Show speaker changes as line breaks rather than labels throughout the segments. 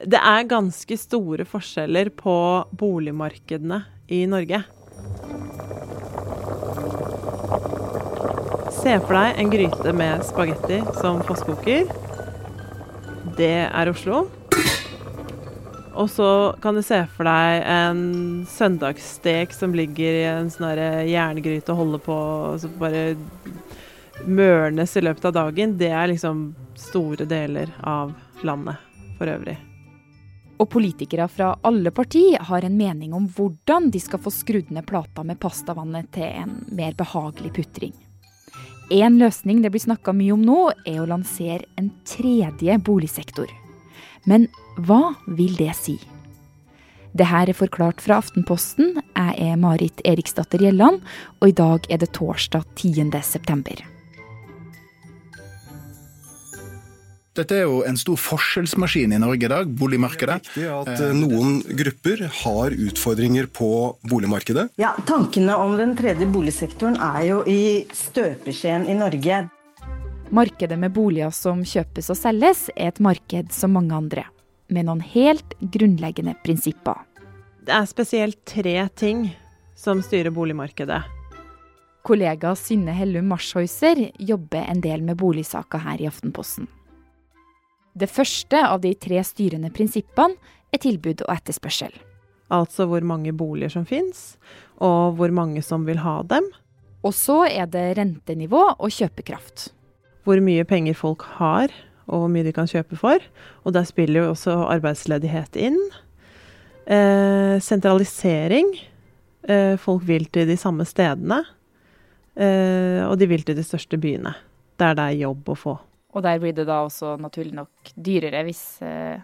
Det er ganske store forskjeller på boligmarkedene i Norge. Se for deg en gryte med spagetti som fosskoker. Det er Oslo. Og så kan du se for deg en søndagsstek som ligger i en sånn jerngryte og holder på og bare mørnes i løpet av dagen. Det er liksom store deler av landet for øvrig.
Og politikere fra alle parti har en mening om hvordan de skal få skrudd ned plata med pastavannet til en mer behagelig putring. En løsning det blir snakka mye om nå, er å lansere en tredje boligsektor. Men hva vil det si? Det her er forklart fra Aftenposten. Jeg er Marit Eriksdatter Gjelland, og i dag er det torsdag 10.
Dette er jo en stor forskjellsmaskin i Norge i dag, boligmarkedet.
Det er viktig at eh, noen grupper har utfordringer på boligmarkedet.
Ja, Tankene om den tredje boligsektoren er jo i støpeskjeen i Norge.
Markedet med boliger som kjøpes og selges, er et marked som mange andre. Med noen helt grunnleggende prinsipper.
Det er spesielt tre ting som styrer boligmarkedet.
Kollega Synne Hellum Marshøyser jobber en del med boligsaker her i Aftenposten. Det første av de tre styrende prinsippene er tilbud og etterspørsel.
Altså hvor mange boliger som fins, og hvor mange som vil ha dem.
Og så er det rentenivå og kjøpekraft.
Hvor mye penger folk har, og hvor mye de kan kjøpe for. Og der spiller jo også arbeidsledighet inn. Eh, sentralisering. Eh, folk vil til de samme stedene. Eh, og de vil til de største byene. Der det er jobb å få.
Og der blir det da også naturlig nok dyrere hvis eh...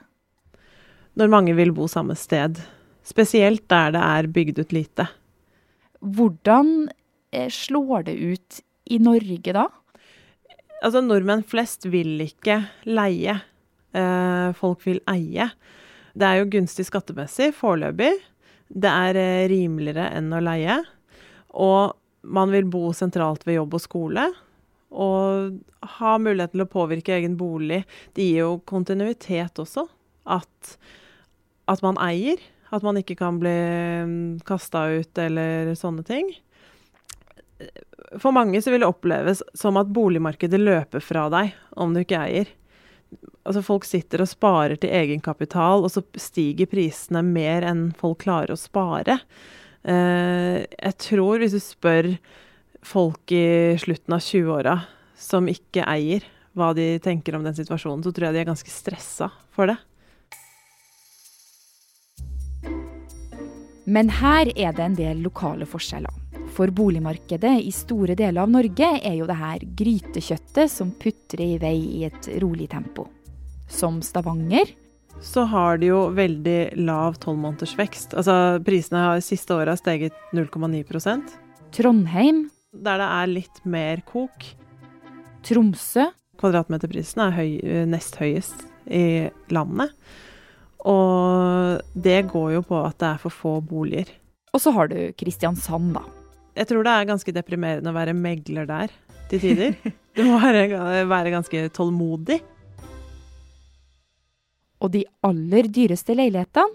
Når mange vil bo samme sted. Spesielt der det er bygd ut lite.
Hvordan eh, slår det ut i Norge da?
Altså, nordmenn flest vil ikke leie. Eh, folk vil eie. Det er jo gunstig skattemessig foreløpig. Det er eh, rimeligere enn å leie. Og man vil bo sentralt ved jobb og skole og ha mulighet til å påvirke egen bolig. Det gir jo kontinuitet også. At, at man eier. At man ikke kan bli mm, kasta ut eller sånne ting. For mange så vil det oppleves som at boligmarkedet løper fra deg om du ikke eier. Altså Folk sitter og sparer til egenkapital, og så stiger prisene mer enn folk klarer å spare. Eh, jeg tror, hvis du spør folk i slutten av 20-åra som ikke eier, hva de tenker om den situasjonen, så tror jeg de er ganske stressa for det.
Men her er det en del lokale forskjeller. For boligmarkedet i store deler av Norge er jo det her grytekjøttet som putrer i vei i et rolig tempo. Som Stavanger.
Så har de jo veldig lav tolvmånedersvekst. Altså prisene har siste året steget 0,9%
Trondheim
der det er litt mer kok.
Tromsø.
Kvadratmeterprisen er høy, nest høyest i landet. Og det går jo på at det er for få boliger.
Og så har du Kristiansand, da.
Jeg tror det er ganske deprimerende å være megler der til tider. Du må være, være ganske tålmodig.
Og de aller dyreste leilighetene,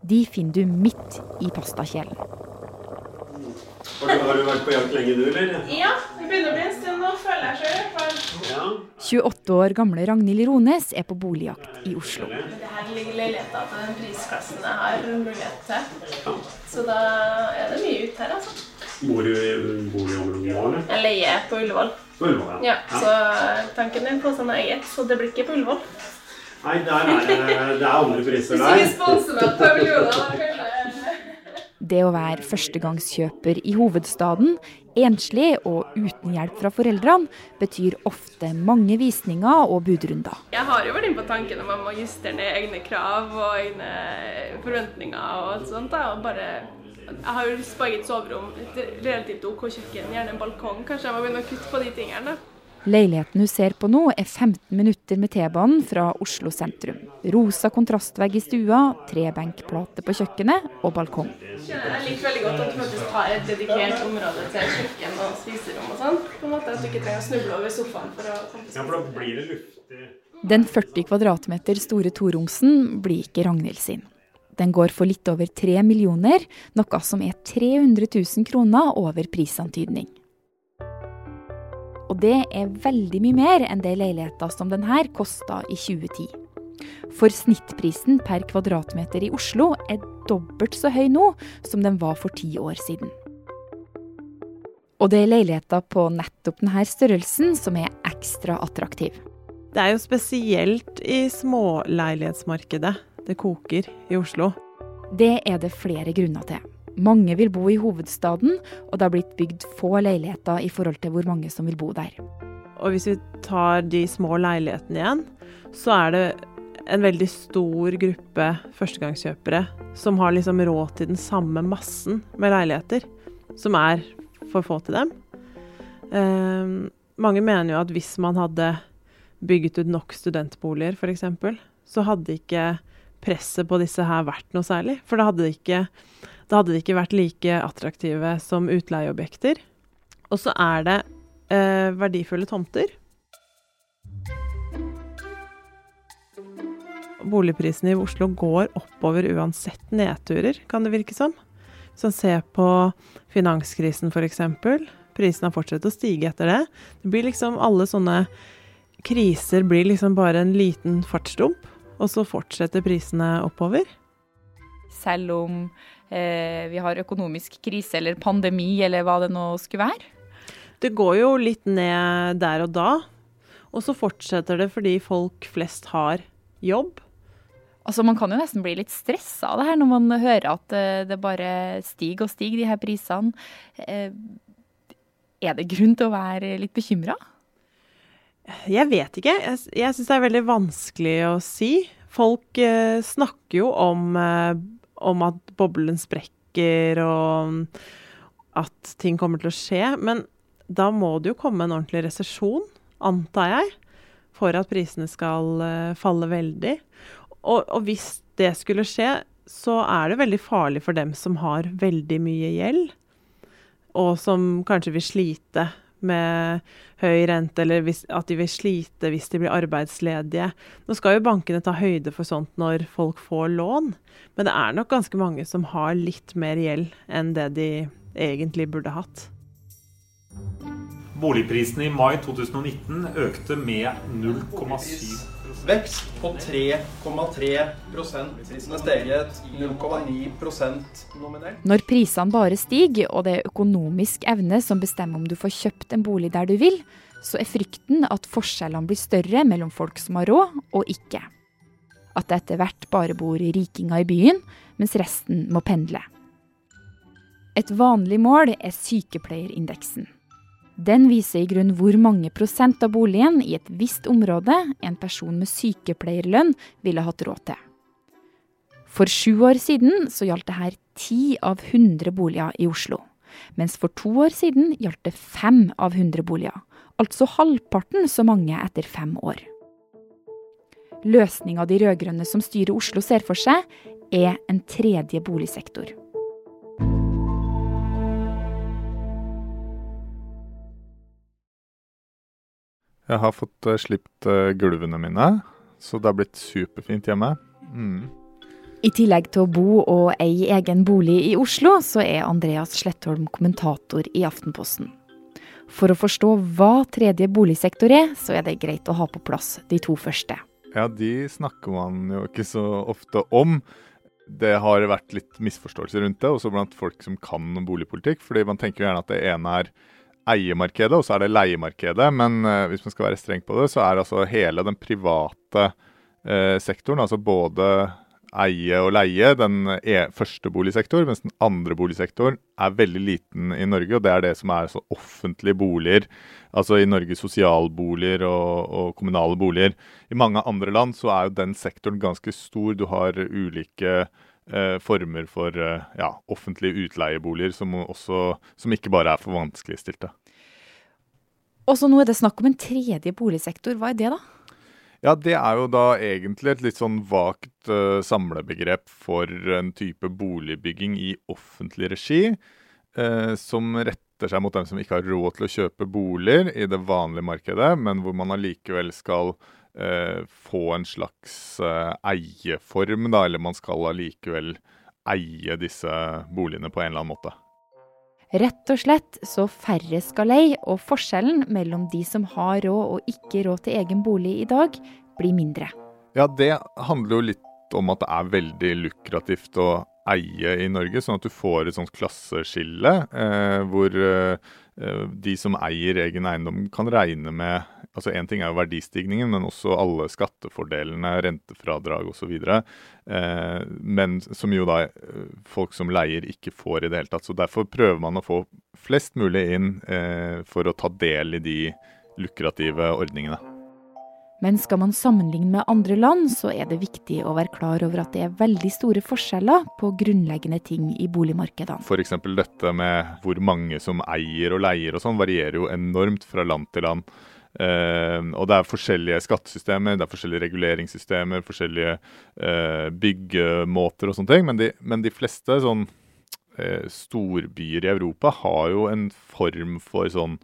de finner du midt i pastakjelen.
Har du, har du, vært på jakt lenge, du, eller?
Ja, det begynner å bli en stund nå, føler jeg sjøl i hvert fall.
Ja. 28 år gamle Ragnhild Rones er på boligjakt i Oslo.
Det her ligger leiligheter til den prisklassen jeg har mulighet til. Ja. Så da er det mye ute her, altså.
Bor du i boligområdet nå, eller?
Jeg leier på Ullevål.
På Ullevål, ja.
ja. Så tanken er på sånn eget, så det blir ikke på Ullevål.
Nei, der er det, det er andre priser der.
Hvis du vil sponse meg på par millioner, kanskje
det å være førstegangskjøper i hovedstaden, enslig og uten hjelp fra foreldrene, betyr ofte mange visninger og budrunder.
Jeg har jo vært inne på tanken om man må justere ned egne krav og egne forventninger og alt sånt. Da, og bare jeg har jo eget soverom, et relativt OK kjøkken, gjerne en balkong. Kanskje jeg må begynne å kutte på de tingene.
Leiligheten hun ser på nå, er 15 minutter med T-banen fra Oslo sentrum. Rosa kontrastvegg i stua, trebenkplate på kjøkkenet og balkong.
Jeg liker veldig godt at du faktisk har et dedikert område til kjøkken og spiserom og sånn. På en måte At du ikke trenger å snuble over sofaen for å
Ja, for da blir det luftig.
Den 40 kvadratmeter store toromsen blir ikke Ragnhild sin. Den går for litt over 3 millioner, noe som er 300 000 kroner over prisantydning. Og det er veldig mye mer enn det leiligheta som denne kosta i 2010. For snittprisen per kvadratmeter i Oslo er dobbelt så høy nå som den var for ti år siden. Og det er leiligheter på nettopp denne størrelsen som er ekstra attraktiv.
Det er jo spesielt i småleilighetsmarkedet det koker i Oslo.
Det er det flere grunner til. Mange vil bo i hovedstaden, og det har blitt bygd få leiligheter i forhold til hvor mange som vil bo der.
Og hvis vi tar de små leilighetene igjen, så er det en veldig stor gruppe førstegangskjøpere som har liksom råd til den samme massen med leiligheter, som er for få til dem. Uh, mange mener jo at hvis man hadde bygget ut nok studentboliger, f.eks., så hadde ikke presset på disse her vært noe særlig. For da hadde de ikke, hadde de ikke vært like attraktive som utleieobjekter. Og så er det eh, verdifulle tomter. Boligprisene i Oslo går oppover uansett nedturer, kan det virke som. Hvis man ser på finanskrisen f.eks. Prisene har fortsatt å stige etter det. Det blir liksom alle sånne kriser blir liksom bare en liten fartsdump, og så fortsetter prisene oppover.
Selv om eh, vi har økonomisk krise eller pandemi eller hva det nå skulle være?
Det går jo litt ned der og da, og så fortsetter det fordi folk flest har jobb.
Altså, Man kan jo nesten bli litt stressa av det her når man hører at eh, det bare stiger og stiger, de her prisene. Eh, er det grunn til å være litt bekymra?
Jeg vet ikke. Jeg, jeg syns det er veldig vanskelig å si. Folk eh, snakker jo om, eh, om, at boblen sprekker og at ting kommer til å skje. Men da må det jo komme en ordentlig resesjon, antar jeg, for at prisene skal eh, falle veldig. Og, og hvis det skulle skje, så er det veldig farlig for dem som har veldig mye gjeld, og som kanskje vil slite med høy rente, eller hvis, at de vil slite hvis de blir arbeidsledige. Nå skal jo bankene ta høyde for sånt når folk får lån, men det er nok ganske mange som har litt mer gjeld enn det de egentlig burde hatt.
Boligprisene i mai 2019 økte med 0,7
Vekst på 3,3 Prisene steget 0,9 nominelt.
Når prisene bare stiger, og det er økonomisk evne som bestemmer om du får kjøpt en bolig der du vil, så er frykten at forskjellene blir større mellom folk som har råd og ikke. At det etter hvert bare bor rikinger i byen, mens resten må pendle. Et vanlig mål er sykepleierindeksen. Den viser i grunn hvor mange prosent av boligen i et visst område en person med sykepleierlønn ville hatt råd til. For sju år siden så gjaldt det her ti av hundre boliger i Oslo. Mens for to år siden gjaldt det fem av hundre boliger. Altså halvparten så mange etter fem år. Løsninga de rød-grønne som styrer Oslo ser for seg, er en tredje boligsektor.
Jeg har fått uh, slipt uh, gulvene mine, så det har blitt superfint hjemme. Mm.
I tillegg til å bo og eie egen bolig i Oslo, så er Andreas Slettholm kommentator i Aftenposten. For å forstå hva tredje boligsektor er, så er det greit å ha på plass de to første.
Ja, de snakker man jo ikke så ofte om. Det har vært litt misforståelser rundt det, også blant folk som kan boligpolitikk. fordi man tenker gjerne at det ene er eiemarkedet, og så er det leiemarkedet. Men uh, hvis man skal være streng på det, så er altså hele den private uh, sektoren, altså både eie og leie, den e første boligsektor, mens den andre boligsektoren er veldig liten i Norge. Og det er det som er altså offentlige boliger, altså i Norge sosialboliger og, og kommunale boliger. I mange andre land så er jo den sektoren ganske stor. Du har ulike eh, former for eh, ja, offentlige utleieboliger som, også, som ikke bare er for vanskeligstilte.
Og så nå er det snakk om en tredje boligsektor. Hva er det, da?
Ja, Det er jo da egentlig et litt sånn vagt uh, samlebegrep for en type boligbygging i offentlig regi, uh, som retter seg mot dem som ikke har råd til å kjøpe boliger i det vanlige markedet, men hvor man allikevel skal eh, få en slags eh, eieform, da, eller man skal allikevel eie disse boligene på en eller annen måte.
Rett og slett så færre skal leie, og forskjellen mellom de som har råd og ikke råd til egen bolig i dag, blir mindre.
Ja, det handler jo litt om at det er veldig lukrativt å eie i Norge, sånn at du får et sånt klasseskille eh, hvor eh, de som eier egen eiendom kan regne med altså Én ting er jo verdistigningen, men også alle skattefordelene, rentefradrag osv. Eh, men som jo da eh, folk som leier ikke får i det hele tatt. Så Derfor prøver man å få flest mulig inn eh, for å ta del i de lukrative ordningene.
Men skal man sammenligne med andre land, så er det viktig å være klar over at det er veldig store forskjeller på grunnleggende ting i boligmarkedene.
F.eks. dette med hvor mange som eier og leier og sånn, varierer jo enormt fra land til land. Uh, og det er forskjellige skattesystemer, det er forskjellige reguleringssystemer, forskjellige uh, byggemåter og sånne ting. Men de, men de fleste sånn uh, storbyer i Europa har jo en form for sånn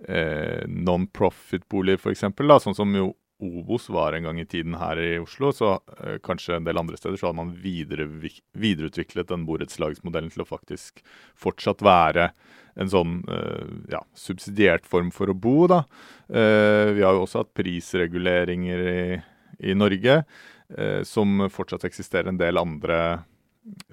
non-profit-boliger, f.eks. Sånn som jo Obos var en gang i tiden her i Oslo, så eh, kanskje en del andre steder så hadde man videre, videreutviklet den borettslagsmodellen til å faktisk fortsatt være en sånn eh, ja, subsidiert form for å bo. da. Eh, vi har jo også hatt prisreguleringer i, i Norge, eh, som fortsatt eksisterer en del andre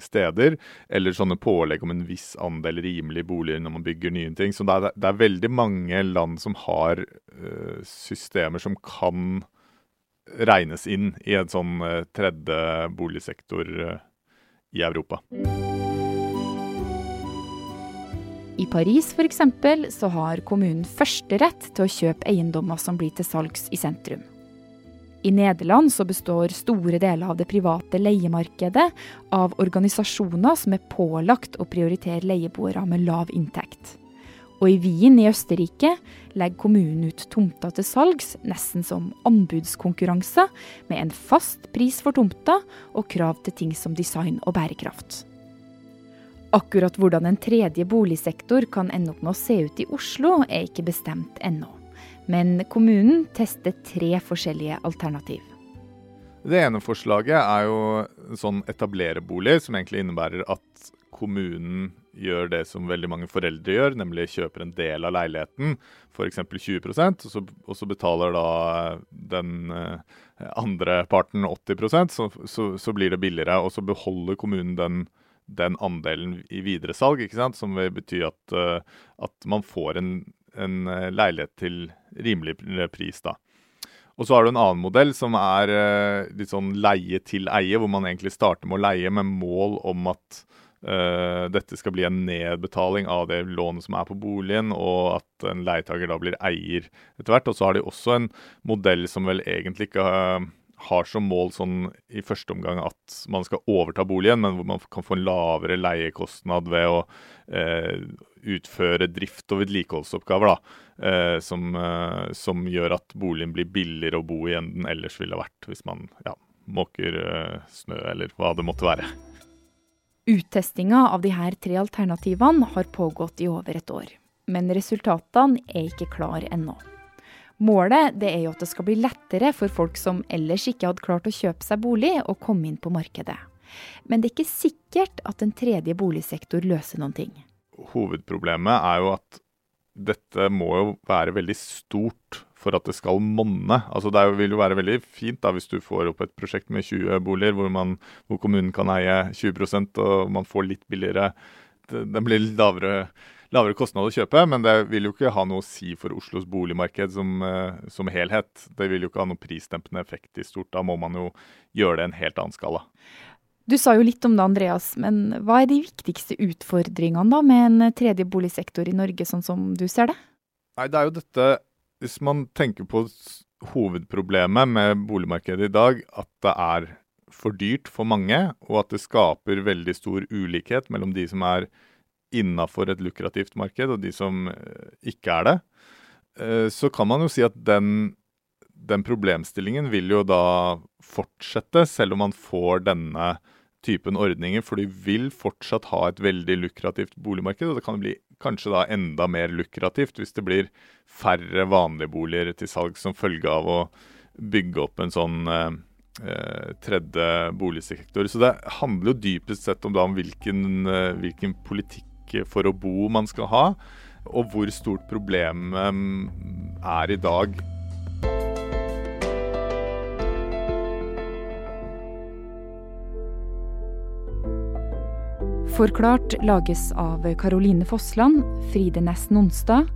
steder, eller sånne pålegg om en viss andel rimelige boliger når man bygger nye ting. Så det er, det er veldig mange land som har uh, systemer som kan regnes inn i en sånn uh, tredje boligsektor uh, i Europa.
I Paris f.eks. så har kommunen førsterett til å kjøpe eiendommer som blir til salgs i sentrum. I Nederland så består store deler av det private leiemarkedet av organisasjoner som er pålagt å prioritere leieboere med lav inntekt. Og i Wien i Østerrike legger kommunen ut tomter til salgs, nesten som anbudskonkurranser, med en fast pris for tomta og krav til ting som design og bærekraft. Akkurat hvordan en tredje boligsektor kan ende opp med å se ut i Oslo, er ikke bestemt ennå. Men kommunen tester tre forskjellige alternativ.
Det ene forslaget er jo sånn etablere-bolig, som egentlig innebærer at kommunen gjør det som veldig mange foreldre gjør, nemlig kjøper en del av leiligheten, f.eks. 20 og så, og så betaler da den eh, andre parten 80 så, så, så blir det billigere. Og så beholder kommunen den, den andelen i videresalg, ikke sant? som vil bety at, eh, at man får en en eh, leilighet til rimelig pris. da. Og så har du en annen modell som er uh, litt sånn leie til eie, hvor man egentlig starter med å leie med mål om at uh, dette skal bli en nedbetaling av det lånet som er på boligen, og at en leietaker da blir eier etter hvert. Og så har de også en modell som vel egentlig ikke uh, har som mål sånn i første omgang at man skal overta boligen, men hvor man kan få en lavere leiekostnad ved å eh, utføre drift- og vedlikeholdsoppgaver. da, eh, som, eh, som, gjør at boligen blir billigere å bo i enn den ellers ville vært hvis man ja, måker eh, snø eller hva det måtte være.
Uttestinga av de her tre alternativene har pågått i over et år. Men resultatene er ikke klar ennå. Målet er jo at det skal bli lettere for folk som ellers ikke hadde klart å kjøpe seg bolig, å komme inn på markedet. Men det er ikke sikkert at en tredje boligsektor løser noen ting.
Hovedproblemet er jo at dette må jo være veldig stort for at det skal monne. Altså Det vil jo være veldig fint da hvis du får opp et prosjekt med 20 boliger hvor, man, hvor kommunen kan eie 20% og man får litt billigere Den blir litt lavere lavere kostnad å kjøpe, men det vil jo ikke ha noe å si for Oslos boligmarked som, eh, som helhet. Det vil jo ikke ha noe prisdempende effekt i stort. Da må man jo gjøre det i en helt annen skala.
Du sa jo litt om det, Andreas, men hva er de viktigste utfordringene da med en tredje boligsektor i Norge, sånn som du ser det?
Nei, det er jo dette Hvis man tenker på hovedproblemet med boligmarkedet i dag, at det er for dyrt for mange, og at det skaper veldig stor ulikhet mellom de som er innafor et lukrativt marked, og de som eh, ikke er det, eh, så kan man jo si at den, den problemstillingen vil jo da fortsette, selv om man får denne typen ordninger, for de vil fortsatt ha et veldig lukrativt boligmarked. Og det kan bli kanskje da enda mer lukrativt hvis det blir færre vanlige boliger til salg som følge av å bygge opp en sånn eh, tredje boligsektor. Så det handler jo dypest sett om, da, om hvilken, hvilken, politikk for å bo man skal ha, og hvor stort problemet mm, er i dag.
Forklart lages av Caroline Fossland, Fride Næss Nonstad,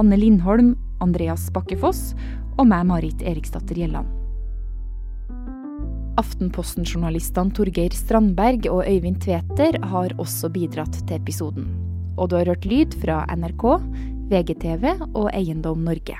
Anne Lindholm, Andreas Bakkefoss og meg, Marit Eriksdatter Gjelland. Aftenposten-journalistene Torgeir Strandberg og Øyvind Tveter har også bidratt til episoden. Og du har hørt lyd fra NRK, VGTV og Eiendom Norge.